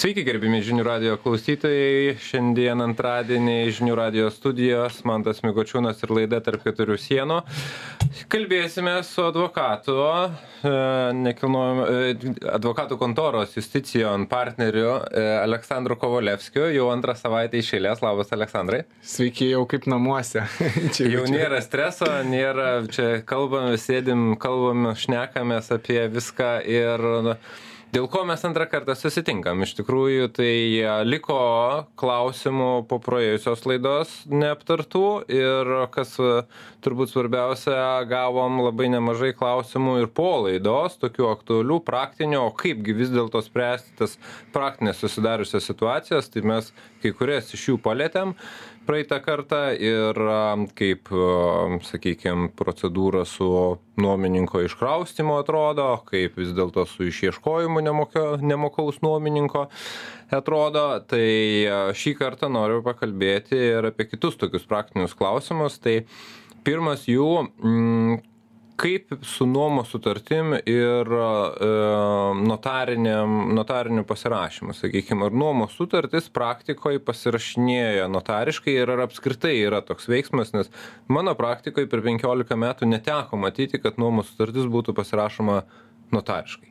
Sveiki, gerbimi žinių radio klausytojai. Šiandien antradienį žinių radio studijos Mantas Mikočiūnas ir laida tarp keturių sienų. Kalbėsime su advokatu, e, e, advokatų kontoros Justicijon partneriu e, Aleksandru Kovalevskiu. Jau antrą savaitę išėlės. Labas, Aleksandrai. Sveiki, jau kaip namuose. čia, jau čia. nėra streso, nėra, čia kalbame, sėdim, kalbame, šnekamės apie viską ir dėl ko mes antrą kartą susitinkam? Iš tikrųjų tai liko klausimų po praėjusios laidos neaptartų ir kas turbūt svarbiausia gavom labai nemažai klausimų ir po laidos tokių aktualių praktinių o kaipgi vis dėlto spręsti tas praktines susidariusias situacijas tai mes kai kurias iš jų palietėm praeitą kartą ir kaip sakykim procedūra su nuomininko iškraustymu atrodo kaip vis dėlto su išieškojimu nemokio nemokaus nuomininko atrodo. Tai šį kartą noriu pakalbėti ir apie kitus tokius praktinius klausimus. Tai pirmas jų kaip su nuomos sutartim ir e, notariniam notariniu pasirašymu sakykim ar nuomos sutartis praktikoj pasirašinėja notariškai ir ar apskritai yra toks veiksmas nes mano praktikoj per penkiolika metų neteko matyti kad nuomos sutartis būtų pasirašoma notariškai.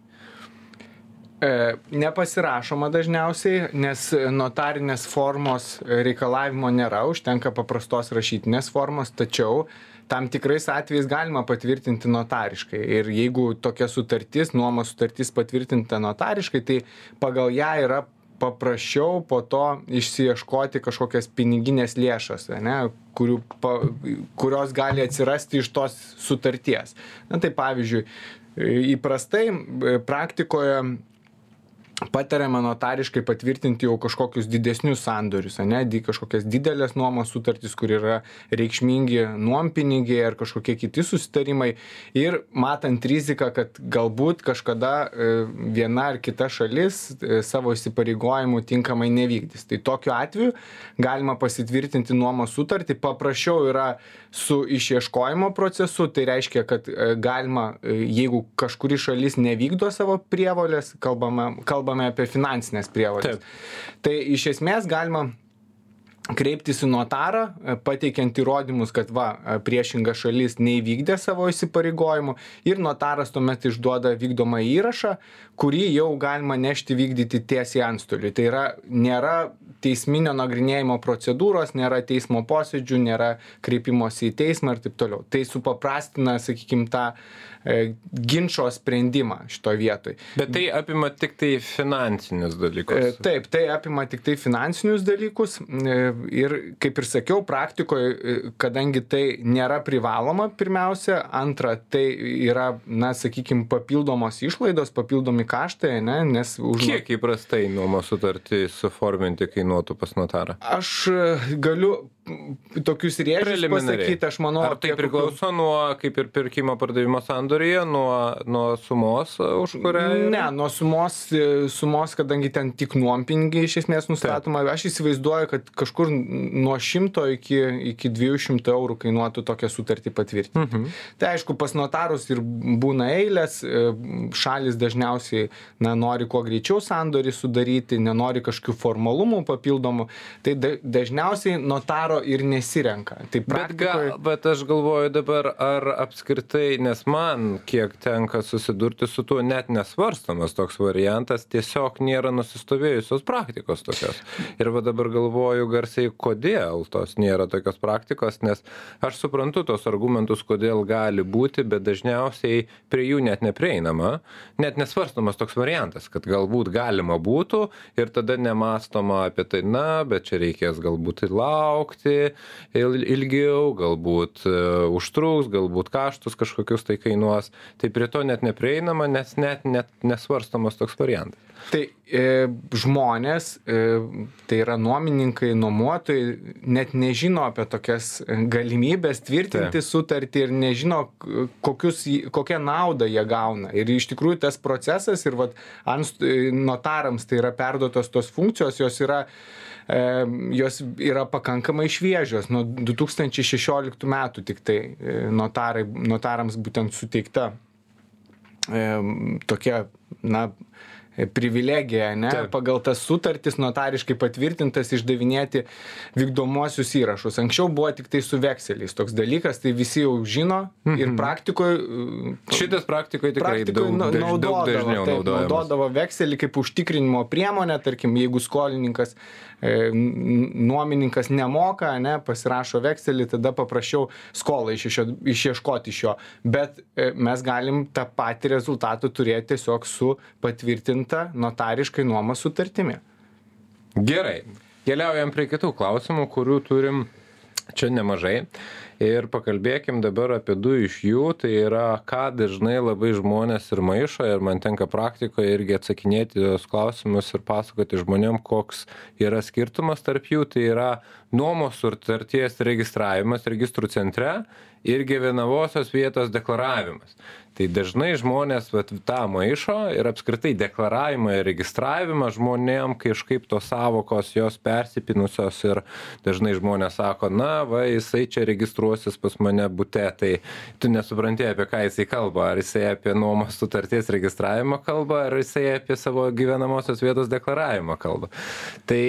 E, nepasirašoma dažniausiai, nes notarinės formos reikalavimo nėra, užtenka paprastos rašytinės formos, tačiau tam tikrais atvejais galima patvirtinti notariškai. Ir jeigu tokia sutartis, nuomos sutartis patvirtinta notariškai, tai pagal ją yra paprasčiau po to išsiieškoti kažkokias piniginės lėšas, ne, kurių, pa, kurios gali atsirasti iš tos sutarties. Na tai pavyzdžiui, įprastai praktikoje patariama notariškai patvirtinti jau kažkokius didesnius sandorius ane di kažkokias dideles nuomos sutartis kur yra reikšmingi nuompinigiai ar kažkokie kiti susitarimai. Ir matant riziką kad galbūt kažkada e, viena ar kita šalis e, savo įsipareigojimų tinkamai nevykdys. Tai tokiu atveju galima pasitvirtinti nuomos sutartį. Paprasčiau yra su išieškojimo procesu tai reiškia kad e, galima jeigu kažkuri šalis nevykdo savo prievolės kalbama kalba kalbame apie finansines prievoles. Tai iš esmės galima kreiptis į notarą, e, pateikiant įrodymus, kad va, e, priešinga šalis neįvykdė savo įsipareigojimų ir notaras tuomet išduoda vykdomą įrašą, kurį jau galima nešti vykdyti tiesiai antstoliui. Tai yra, nėra teisminio nagrinėjimo procedūros, nėra teismo posėdžių, nėra kreipimosi į teismą ir taip toliau. Tai supaprastina, sakykime, tą e, ginčio sprendimą šitoje vietoje. Bet tai apima tik tai finansinius dalykus. Taip, tai apima tik tai finansinius dalykus. E, ir, kaip ir sakiau, praktikoje, e, kadangi tai nėra privaloma, pirmiausia, antra, tai yra, na, sakykime, papildomos išlaidos, papildomi kaštai, ne, nes už... Kiek įprastai nuomos sutartį suforminti kainuotų pas notarą? Aš galiu tokius rėžius pasakyti, aš manau. Ar tai priklauso nuo, kaip ir pirkimo pardavimo sandorėje, nuo, nuo sumos, už kurią? Ne, nuo sumos, sumos, kadangi ten tik nuompinigiai iš esmės nustatoma. Taip. Aš įsivaizduoju, kad kažkur nuo 100 iki, iki 200 eurų kainuotų tokią sutartį patvirtinti. Mhm. Tai aišku, pas notarus ir būna eilės, šalis dažniausiai na, nori kuo greičiau sandorį sudaryti, nenori kažkokių formalumų papildomų. Tai dažniausiai notaro daro ir nesirenka. Tai praktikoj... bet, ga, bet aš galvoju dabar, ar apskritai, nes man kiek tenka susidurti su tuo, net nesvarstamas toks variantas, tiesiog nėra nusistovėjusios praktikos tokios. Ir va dabar galvoju garsiai, kodėl tos nėra tokios praktikos, nes aš suprantu tos argumentus, kodėl gali būti, bet dažniausiai prie jų net neprieinama, net nesvarstamas toks variantas, kad galbūt galima būtų ir tada nemastoma apie tai, na, bet čia reikės galbūt ir laukti laukti ilgiau, galbūt e, užtruks, galbūt kaštus kažkokius tai kainuos. Tai prie to net neprieinama, nes net, net nesvarstamas toks variantas. Tai e, žmonės, e, tai yra nuomininkai, nuomotojai, net nežino apie tokias galimybės tvirtinti tai. sutartį ir nežino, kokius, kokią naudą jie gauna. Ir iš tikrųjų tas procesas ir vat, ant notarams tai yra perduotos tos funkcijos, jos yra jos yra pakankamai šviežios. Nuo 2016 metų tik tai e, notarai, notarams būtent suteikta tokia, na, privilegija, ne, Taip. pagal tas sutartis notariškai patvirtintas išdavinėti vykdomuosius įrašus. Anksčiau buvo tik tai su vekseliais toks dalykas, tai visi jau žino ir praktikoje Šitas praktikoje tikrai daug, nu- daž, daug dažniau taip, naudojamas. naudodavo vekselį kaip užtikrinimo priemonę, tarkim, jeigu skolininkas, e, nuomininkas nemoka, ne, pasirašo vekselį, tada paprašiau skolą išešio- išieškoti iš jo. Bet e, mes galim tą patį rezultatą turėti tiesiog su patvirtinta notariškai nuomos sutartimi. Gerai, keliaujam prie kitų klausimų, kurių turim čia nemažai. Ir pakalbėkim dabar apie du iš jų, tai yra, ką dažnai labai žmonės ir maišo, ir man tenka praktikoje irgi atsakinėti tos klausimus ir pasakoti žmonėm, koks yra skirtumas tarp jų, tai yra nuomos sutarties registravimas registrų centre ir gyvenamosios vietos deklaravimas. Tai dažnai žmonės vat, tą maišo ir apskritai deklaravimą ir registravimą žmonėm kažkaip tos savokos jos persipinusios ir dažnai žmonės sako, na, va, jisai čia registruosis pas mane bute, tai tu nesupranti, apie ką jisai kalba, ar jisai apie nuomos sutarties registravimą kalba, ar jisai apie savo gyvenamosios vietos deklaravimą kalba. Tai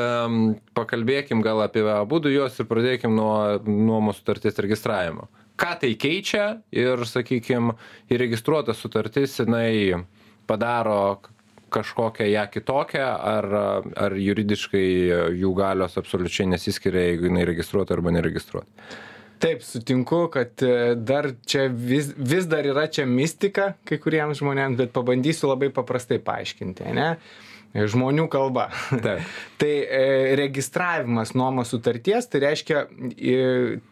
um, pakalbėkim gal apie abu du juos ir pradėkim nuo nuomos sutarties registravimo ką tai keičia ir sakykim įregistruota sutartis jinai padaro kažkokią ją kitokią ar ar juridiškai jų galios absoliučiai nesiskiria jeigu jinai registruota arba neregistruota Taip, sutinku, kad e, dar čia vis, vis dar yra čia mistika kai kuriems žmonėms, bet pabandysiu labai paprastai paaiškinti, ne? Žmonių kalba. Taip. tai e, registravimas nuomos sutarties, tai reiškia e,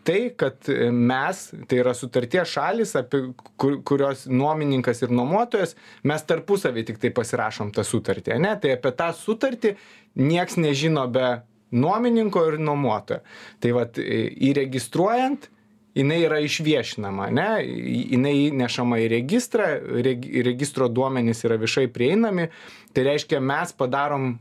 tai, kad mes, tai yra sutarties šalis, apie kur, kurios nuomininkas ir nuomotojas, mes tarpusavį tik tai pasirašom tą sutartį, ne? Tai apie tą sutartį nieks nežino be nuomininko ir nuomotojo. Tai vad įregistruojant, jinai yra išviešinama, ne, jinai įnešama į registrą, reg, registro duomenys yra viešai prieinami, tai reiškia mes padarom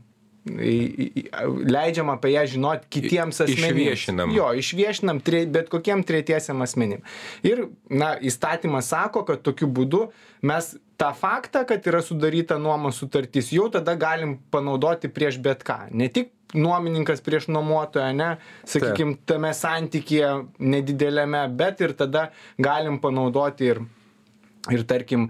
leidžiam apie ją žinoti kitiems asmenims. Išviešinam. Jo, išviešinam tre, bet kokiem tretiesiam asmenim. Ir, na, įstatymas sako, kad tokiu būdu mes tą faktą, kad yra sudaryta nuomos sutartis, jau tada galim panaudoti prieš bet ką. Ne tik nuomininkas prieš nuomotoją, ne, sakykime, tame santykėje nedidelėme, bet ir tada galim panaudoti ir, ir tarkim,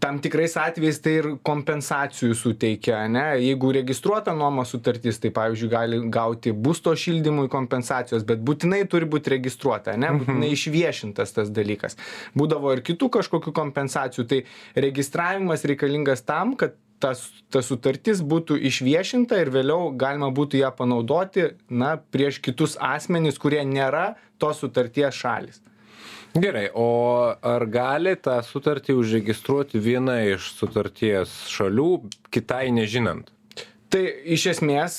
tam tikrais atvejais tai ir kompensacijų suteikia, ne? Jeigu registruota nuomos sutartis, tai pavyzdžiui gali gauti būsto šildymui kompensacijos, bet būtinai turi būti registruota, ne? Būtinai išviešintas tas dalykas. Būdavo ir kitų kažkokių kompensacijų, tai registravimas reikalingas tam, kad tas, ta sutartis būtų išviešinta ir vėliau galima būtų ją panaudoti, na, prieš kitus asmenys, kurie nėra tos sutarties šalis. Gerai, o ar gali tą sutartį užregistruoti viena iš sutarties šalių, kitai nežinant? Tai iš esmės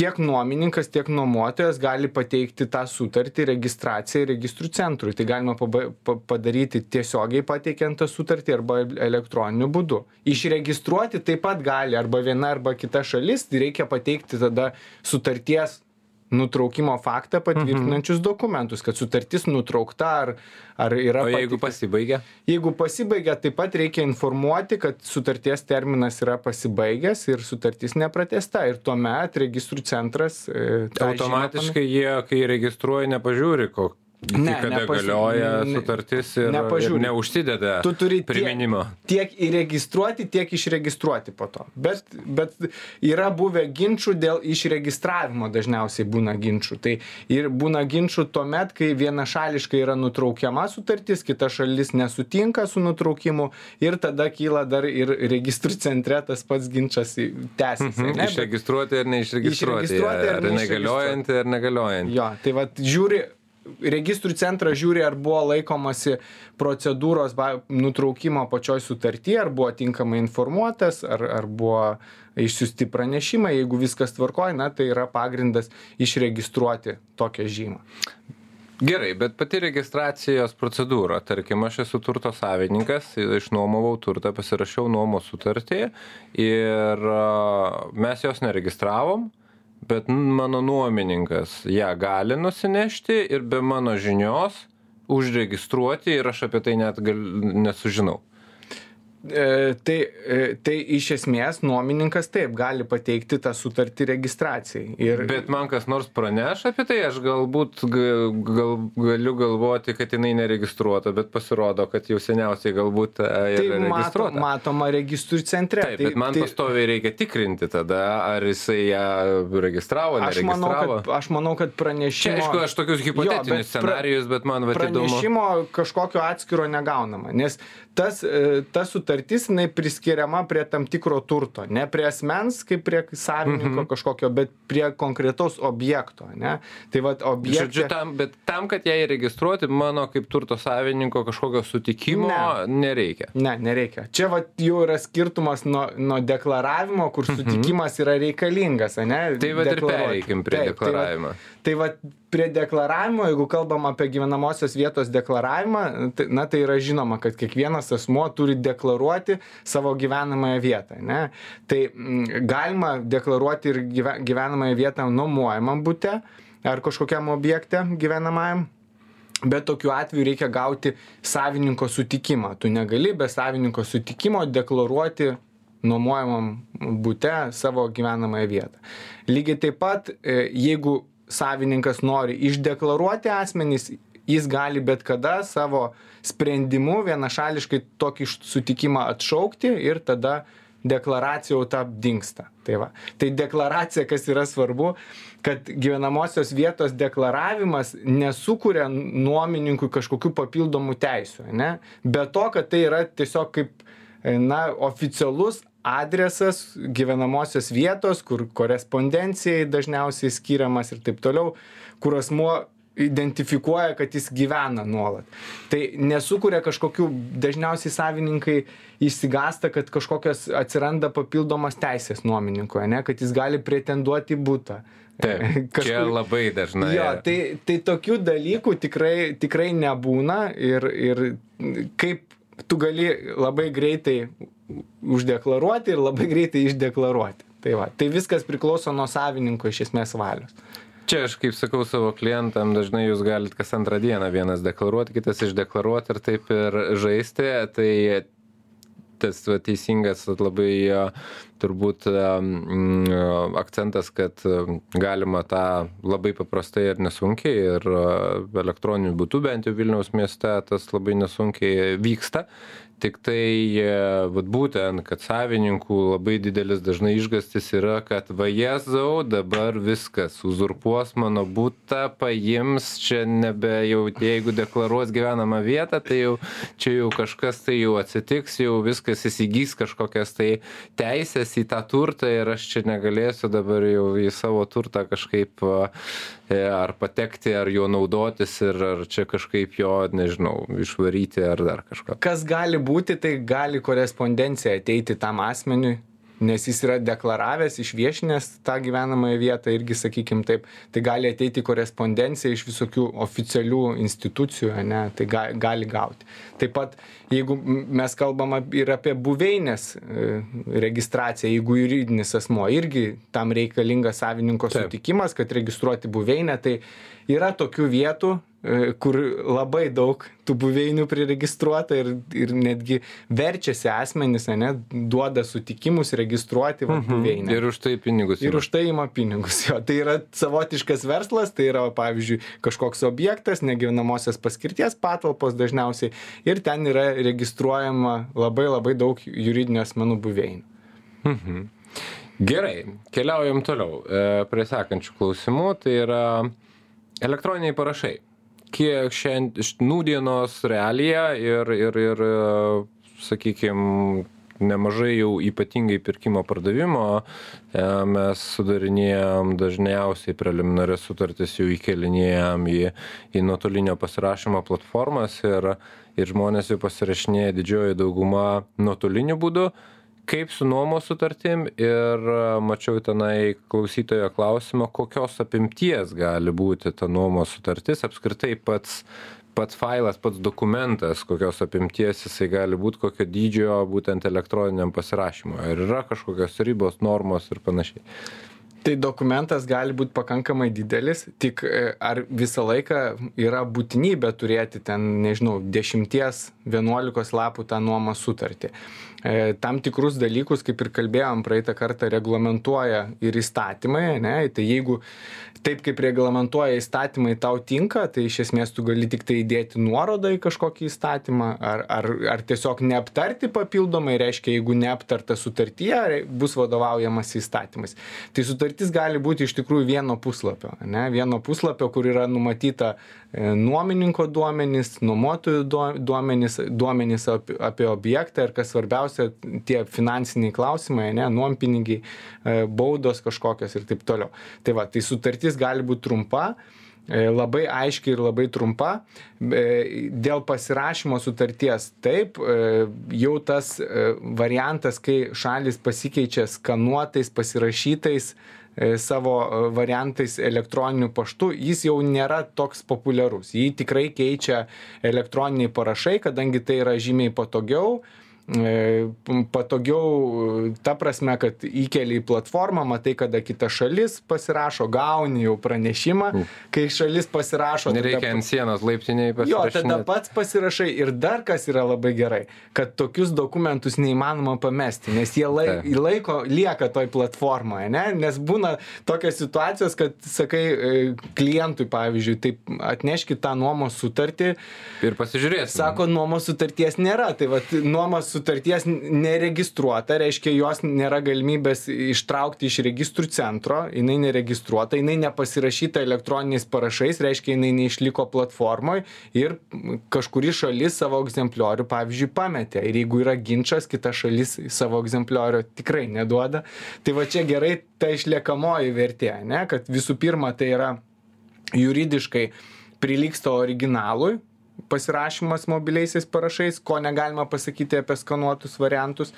tiek nuomininkas, tiek nuomotojas gali pateikti tą sutartį registracijai registrų centrui. Tai galima padaryti tiesiogiai pateikiant tą sutartį arba elektroniniu būdu. Išregistruoti taip pat gali arba viena arba kita šalis, tai reikia pateikti tada sutarties nutraukimo faktą patvirtinančius dokumentus, kad sutartis nutraukta ar, ar yra. O jeigu pateikta- pasibaigia? Jeigu pasibaigia, taip pat reikia informuoti, kad sutarties terminas yra pasibaigęs ir sutartis nepratesta. Ir tuomet registrų centras. e, Automatiškai jie, kai registruoja, nepažiūri, ko, iki Ne, kada nepaži- galioja sutartis ir, ir nepažiūri. neužsideda Tu turi tiek- priminimo. tiek įregistruoti, tiek išregistruoti po to. Bet, bet yra buvę ginčių dėl išregistravimo dažniausiai būna ginčių. Tai ir būna ginčių tuomet, kai vienašališkai yra nutraukiama sutartis, kita šalis nesutinka su nutraukimu ir tada kyla dar ir registrų centre tas pats ginčas tęsiasi. Mhm. Išregistruoti ar neišregistruoti. Išregistruoti ar ar neišregistruoti. negaliojanti ar negaliojant. Jo, tai vad žiūri, registrų centras žiūri, ar buvo laikomasi procedūros nutraukimo pačioj sutarty, ar buvo tinkamai informuotas, ar, ar buvo išsiusti pranešimai, jeigu viskas tvarkoja, na, tai yra pagrindas išregistruoti tokią žymą. Gerai, bet pati registracijos procedūra, tarkim, aš esu turto savininkas, išnuomavau turtą, pasirašiau nuomos sutartį ir mes jos neregistravom, bet mano nuomininkas ją gali nusinešti ir be mano žinios užregistruoti ir aš apie tai net gal, nesužinau. E, tai, e, tai iš esmės nuomininkas taip gali pateikti tą sutartį registracijai. Ir, Bet man kas nors praneš apie tai, aš galbūt ga- gal, galiu galvoti, kad jinai neregistruota, bet pasirodo, kad jau seniausiai galbūt e, tai mato, matoma registrų centre. Taip, tai, bet man tai, pastoviai reikia tikrinti tada, ar jisai ją registravo, aš manau, neregistravo. kad, aš manau, kad Čia pranešimo... aišku, aš tokius hipotetinius bet pra- scenarijus, bet man va įdomu. pranešimo kažkokio atskiro negaunama, nes tas, e, ta sutartis, jinai priskiriama prie tam tikro turto, ne prie asmens, kaip prie savininko Mhm. kažkokio, bet prie konkretaus objekto, ne? Tai vad Žodžiu, objekte... tam, bet tam, kad ją įregistruoti, mano kaip turto savininko kažkokio sutikimo Ne. nereikia. Ne, nereikia. Čia vat jau yra skirtumas nuo, nuo deklaravimo, kur sutikimas yra reikalingas, ne? Mhm. Tai va ir pereikim prie Taip, tai vat- deklaravimo. Tai va prie deklaravimo, jeigu kalbam apie gyvenamosios vietos deklaravimą, tai, na tai yra žinoma, kad kiekvienas asmuo turi deklaruoti savo gyvenamąją vietą. Ne? Tai galima deklaruoti ir gyve, gyvenamąją vietą nuomojamam būte ar kažkokiam objekte gyvenamajam. Bet tokiu atveju reikia gauti savininko sutikimą. Tu negali be savininko sutikimo deklaruoti nuomojamam būte savo gyvenamąją vietą. Lygiai taip pat, e, jeigu savininkas nori išdeklaruoti asmenys, jis gali bet kada savo sprendimu vienašališkai tokį sutikimą atšaukti ir tada deklaracija jau ta dinksta. Tai, va. tai deklaracija, kas yra svarbu, kad gyvenamosios vietos deklaravimas nesukuria nuomininkui kažkokių papildomų teisių. Ne? Be to, kad tai yra tiesiog kaip na, oficialus adresas gyvenamosios vietos, kur korespondencijai dažniausiai skiriamas ir taip toliau, kur asmuo identifikuoja, kad jis gyvena nuolat. Tai nesukuria kažkokių, dažniausiai savininkai įsigasta, kad kažkokios atsiranda papildomas teisės nuomininkoje, ne, kad jis gali pretenduoti į būtą. Taip, čia labai dažnai. Jo, tai, tai tokių dalykų tikrai, tikrai nebūna ir, ir kaip tu gali labai greitai uždeklaruoti ir labai greitai išdeklaruoti. Tai, va, tai viskas priklauso nuo savininko iš esmės valios. Čia aš kaip sakau savo klientam, dažnai jūs galite kas antrą dieną vienas deklaruoti, kitas išdeklaruoti ir taip ir žaisti. Tai tas va, teisingas labai turbūt a, mm, akcentas, kad galima tą labai paprastai ir nesunkiai ir a, elektroniniu būtų bent jau Vilniaus mieste tas labai nesunkiai vyksta. Tik tai e, vat būtent, kad savininkų labai didelis dažnai išgastis yra, kad va Jėzau, dabar viskas, uzurpuos mano būtą, paims, čia nebe jau, jeigu deklaruos gyvenamą vietą, tai jau čia jau kažkas tai jau atsitiks, jau viskas įsigys kažkokias tai teisės į tą turtą ir aš čia negalėsiu dabar jau į savo turtą kažkaip ar patekti, ar juo naudotis ir ar čia kažkaip jo, nežinau, išvaryti ar dar kažką. Kas gali būti, tai gali korespondencija ateiti tam asmeniui, nes jis yra deklaravęs, išviešinęs tą gyvenamąją vietą irgi, sakykim taip, tai gali ateiti korespondencija iš visokių oficialių institucijų, ne, tai ga, gali gauti. Taip pat, jeigu mes kalbam ir apie buveinės e, registraciją, jeigu juridinis asmo, irgi tam reikalingas savininko sutikimas, kad registruoti buveinę, tai yra tokių vietų, kur labai daug tų buveinių priregistruota ir, ir netgi verčiasi asmenys, ne, duoda sutikimus registruoti va, buveinę. Ir už tai pinigus. Ir ima. už tai ima pinigus. Jo. Tai yra savotiškas verslas, tai yra, pavyzdžiui, kažkoks objektas, negyvenamosios paskirties patalpos dažniausiai. Ir ten yra registruojama labai labai daug juridinių asmenų buveinių. Gerai, keliaujam toliau e, prie sekančių klausimų. Tai yra elektroniniai parašai. Kiek šiandien nūdienos realija ir, ir, ir sakykime, nemažai jau ypatingai pirkimo pardavimo e, mes sudarinėjom dažniausiai preliminarias sutartis jau įkelinėjom į, į nuotolinio pasirašymo platformas ir, ir žmonės jau pasirašinėja didžioji dauguma nuotoliniu būdu kaip su nuomos sutartim ir a, mačiau tenai klausytojo klausimą, kokios apimties gali būti ta nuomos sutartis, apskritai pats, pats failas, pats dokumentas, kokios apimties jisai gali būti, kokio dydžio būtent elektroniniam pasirašymui. Ar yra kažkokios ribos, normos ir panašiai. tai dokumentas gali būt pakankamai didelis tik e, ar visą laiką yra būtinybė turėti ten nežinau dešimties vienuolikos lapų tą nuomos sutartį e, tam tikrus dalykus kaip ir kalbėjom praeitą kartą reglamentuoja ir įstatymai ane? Tai jeigu taip kaip reglamentuoja įstatymai tau tinka tai iš esmės tu gali tiktai įdėti nuorodą į kažkokį įstatymą ar ar ar tiesiog neaptarti papildomai reiškia jeigu neaptarta sutartyje bus vadovaujamasi įstatymais. Tai sutartis gali būti iš tikrųjų vieno puslapio ane? Vieno puslapio kur yra numatyta e, nuomininko duomenys nuomotojų duo duomenys duomenys ap apie objektą ir kas svarbiausia tie finansiniai klausimai ane nuompinigiai e, baudos kažkokios ir taip toliau tai va tai sutartis gali būt trumpa, e, labai aiški ir labai trumpa. E, dėl pasirašymo sutarties taip, e, jau tas variantas, kai šalis pasikeičia skanuotais, pasirašytais savo variantais elektroniniu paštu, jis jau nėra toks populiarus. Jį tikrai keičia elektroniniai parašai, kadangi tai yra žymiai patogiau E, patogiau ta prasme, kad įkeli į platformą, matai, kada kita šalis pasirašo, gauni jau pranešimą, kai šalis pasirašo. Nereikia tada, ant sienos laiptiniai pasirašyti. Jo, tada pats pasirašai ir dar kas yra labai gerai, kad tokius dokumentus neįmanoma pamesti, nes jie laik, laiko lieka toj platformoje, ne? nes būna tokios situacijos, kad sakai e, klientui, pavyzdžiui, taip atneškit tą nuomos sutartį. Ir pasižiūrės. Sako, nuomos sutarties nėra, tai vad nuomos sutarties neregistruota reiškia jos nėra galimybės ištraukti iš registrų centro jinai neregistruota jinai nepasirašyta elektroniniais parašais reiškia jinai neišliko platformoj ir kažkuri šalis savo egzempliorių pavyzdžiui pametė. Ir jeigu yra ginčas kita šalis savo egzempliorių tikrai neduoda. Tai va čia gerai ta išliekamoji vertė ane kad visų pirma tai yra juridiškai prilygsta originalui pasirašymas mobiliaisiais parašais, ko negalima pasakyti apie skanuotus variantus.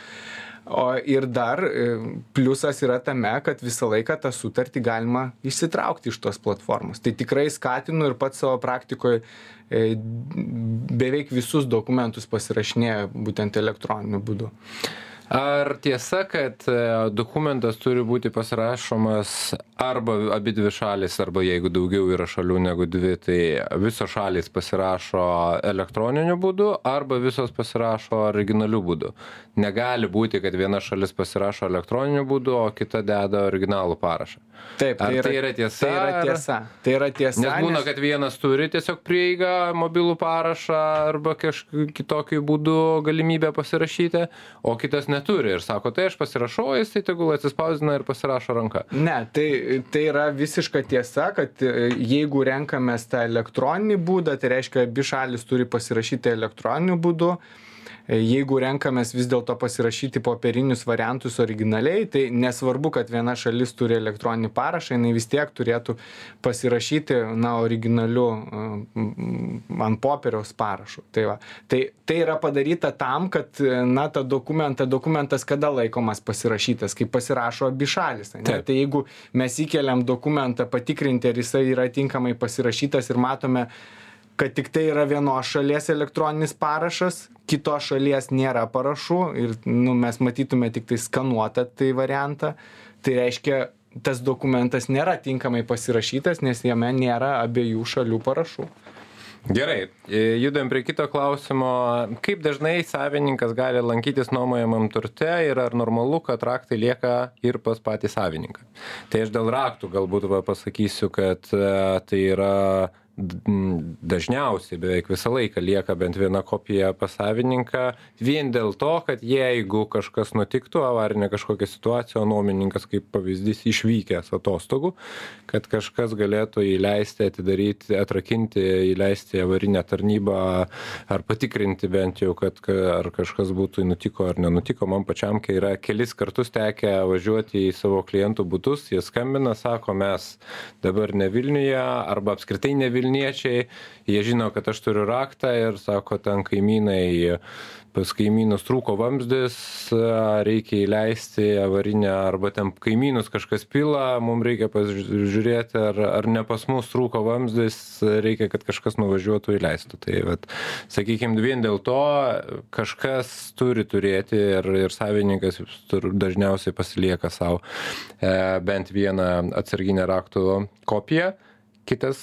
O ir dar e, pliusas yra tame, kad visą laiką tą sutartį galima išsitraukti iš tos platformos. Tai tikrai skatinu ir pats savo praktikoje beveik visus dokumentus pasirašinėju būtent elektroniniu būdu. Ar tiesa, kad e, dokumentas turi būti pasirašomas arba abi dvi šalis, arba jeigu daugiau yra šalių negu dvi, tai visos šalis pasirašo elektroniniu būdu, arba visos pasirašo originaliu būdu? Negali būti, kad viena šalis pasirašo elektroniniu būdu, o kita deda originalų parašą. Taip, tai, yra, tai yra tiesa. Tai yra tiesa. Tai yra tiesa nes būna, kad vienas turi tiesiog prieigą, mobilų parašą arba kažkokiu kitokiu būdu galimybę pasirašyti, o kitas ne neturi ir sako, tai aš pasirašau, jis tai tegul atsispausdina ir pasirašo ranką. Ne, tai, tai yra visiška tiesa, kad e, jeigu renkamės tą elektroninį būdą, tai reiškia, abi šalis turi pasirašyti elektroniniu būdu. E, jeigu renkamės vis dėlto pasirašyti popierinius variantus originaliai, tai nesvarbu, kad viena šalis turi elektroninį parašą, jinai vis tiek turėtų pasirašyti, na, originaliu e, ant popieriaus parašu. Tai, va. tai, tai yra padaryta tam, kad, na, ta dokumentą, dokumentas kada laikomas pasirašytas, kai pasirašo abi šalis. Tai jeigu mes įkeliam dokumentą patikrinti, ar jisai yra tinkamai pasirašytas ir matome, kad tik tai yra vienos šalies elektroninis parašas, kitos šalies nėra parašų ir nu, mes matytume tik tai skanuotą tai variantą, tai reiškia, tas dokumentas nėra tinkamai pasirašytas, nes jame nėra abiejų šalių parašų. Gerai, e, judam prie kito klausimo. Kaip dažnai savininkas gali lankytis nuomojamam turte ir ar normalu, kad raktai lieka ir pas patį savininką? Tai aš dėl raktų galbūt pasakysiu, kad e, tai yra dažniausiai beveik visą laiką lieka bent viena kopija pas savininką vien dėl to kad jeigu kažkas nutiktų avarinė kažkokia situacija o nuomininkas kaip pavyzdys išvykęs atostogų kad kažkas galėtų įleisti atidaryti atrakinti įleisti avarinę tarnybą ar patikrinti bent jau kad ar kažkas būtų nutiko ar nenutiko. Man pačiam kai yra kelis kartus tekę važiuoti į savo klientų butus jie skambina sako mes dabar ne vilniuje arba apskritai ne vilniuje vilniečiai jie žino kad aš turiu raktą ir sako ten kaimynai pas kaimynus trūko vamzdis reikia įleisti avarinę arba ten kaimynus kažkas pila mum reikia pasižiūrėti ar ar ne pas mus trūko vamzdis reikia kad kažkas nuvažiuotų įleistų. Tai vat sakykim vien dėl to kažkas turi turėti ir ir savininkas dažniausiai pasilieka sau e, bent vieną atsarginę raktų kopiją kitas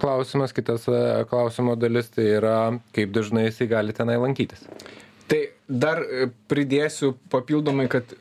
klausimas kitas e, klausimo dalis tai yra kaip dažnai jisai gali tenai lankytis Tai dar e, pridėsiu papildomai, kad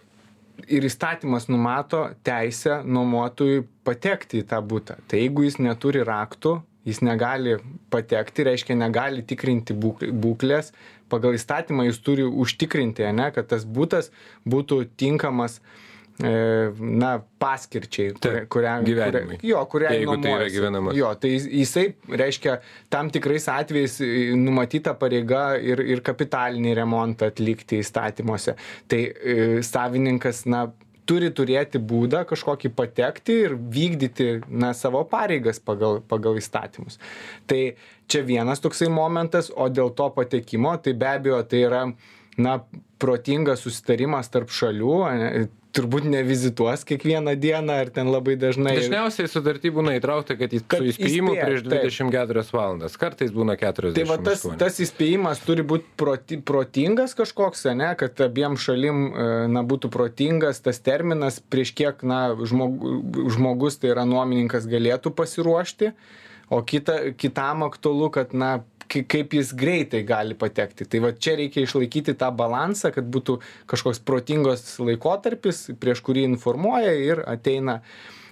ir įstatymas numato teisę nuomotojui patekti į tą būtą. Tai jeigu jis neturi raktų, jis negali patekti, reiškia negali tikrinti būklės, pagal įstatymą jis turi užtikrinti, ne, kad tas būtas būtų tinkamas uh, na, paskirčiai, kuria, kuriam gyvenimui. Kuria, jo, kuriai Jeigu tai yra gyvenamas. Jo, tai jisai reiškia tam tikrais atvejais e, numatyta pareiga ir, ir kapitalinį remontą atlikti įstatymuose. Tai e, savininkas, na, turi turėti būdą kažkokį patekti ir vykdyti na, savo pareigas pagal, pagal įstatymus. Tai čia vienas toksai momentas, o dėl to patekimo, tai be abejo tai yra na, protingas susitarimas tarp šalių, turbūt nevizituos kiekvieną dieną ar ten labai dažnai. Dažniausiai sutartį būna įtraukta, kad, kad su įspėjimu prieš 24 taip. valandas, kartais būna 40. Tai va tas, tas įspėjimas turi būti proti, protingas kažkoks, ne, kad abiem šalim e, na, būtų protingas tas terminas, prieš kiek na, žmog, žmogus, tai yra nuomininkas, galėtų pasiruošti, o kita, kitam aktualu, kad na, kaip jis greitai gali patekti. Tai va čia reikia išlaikyti tą balansą, kad būtų kažkoks protingos laikotarpis, prieš kurį informuoja ir ateina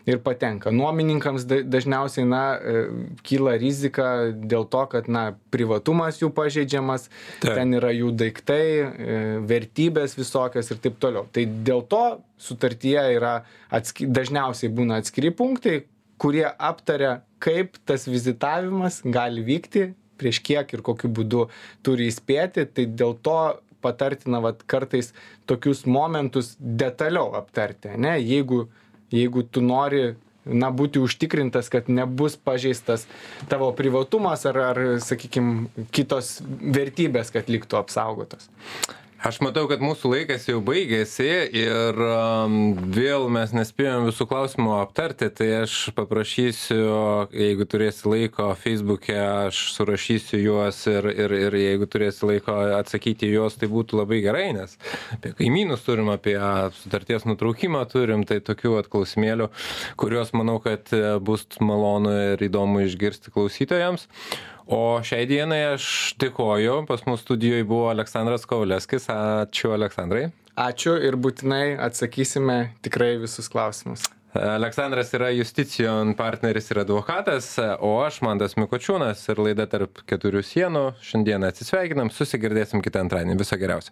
ir patenka. Nuomininkams dažniausiai na, e, kyla rizika dėl to, kad na, privatumas jų pažeidžiamas, taip. ten yra jų daiktai, e, vertybės visokios ir taip toliau. Tai dėl to sutartyje yra atski, dažniausiai būna atskiri punktai, kurie aptaria, kaip tas vizitavimas gali vykti prieš kiek ir kokiu būdu turi įspėti, tai dėl to patartina vat, kartais tokius momentus detaliau aptarti, ne? Jeigu, jeigu tu nori na, būti užtikrintas, kad nebus pažeistas tavo privatumas ar, ar sakykime, kitos vertybės, kad liktų apsaugotos. Aš matau, kad mūsų laikas jau baigėsi ir um, vėl mes nespėjom visų klausimų aptarti, tai aš paprašysiu, jeigu turėsi laiko Facebook'e, aš surašysiu juos ir, ir, ir jeigu turėsi laiko atsakyti juos, tai būtų labai gerai, nes apie kaimynus turim, apie sutarties nutraukimą turim, tai tokių atklausimėlių, kuriuos manau, kad bus malonu ir įdomu išgirsti klausytojams o šiai dienai aš dėkoju pas mus studijoj buvo aleksandras kovalevskis ačiū aleksandrai ačiū ir būtinai atsakysime tikrai visus klausimus Aleksandras yra Justicijon partneris ir advokatas, o aš Mandas Mikočiūnas ir laida tarp keturių sienų. Šiandien atsisveikinam, susigirdėsim kitą antradienį. Viso geriausio.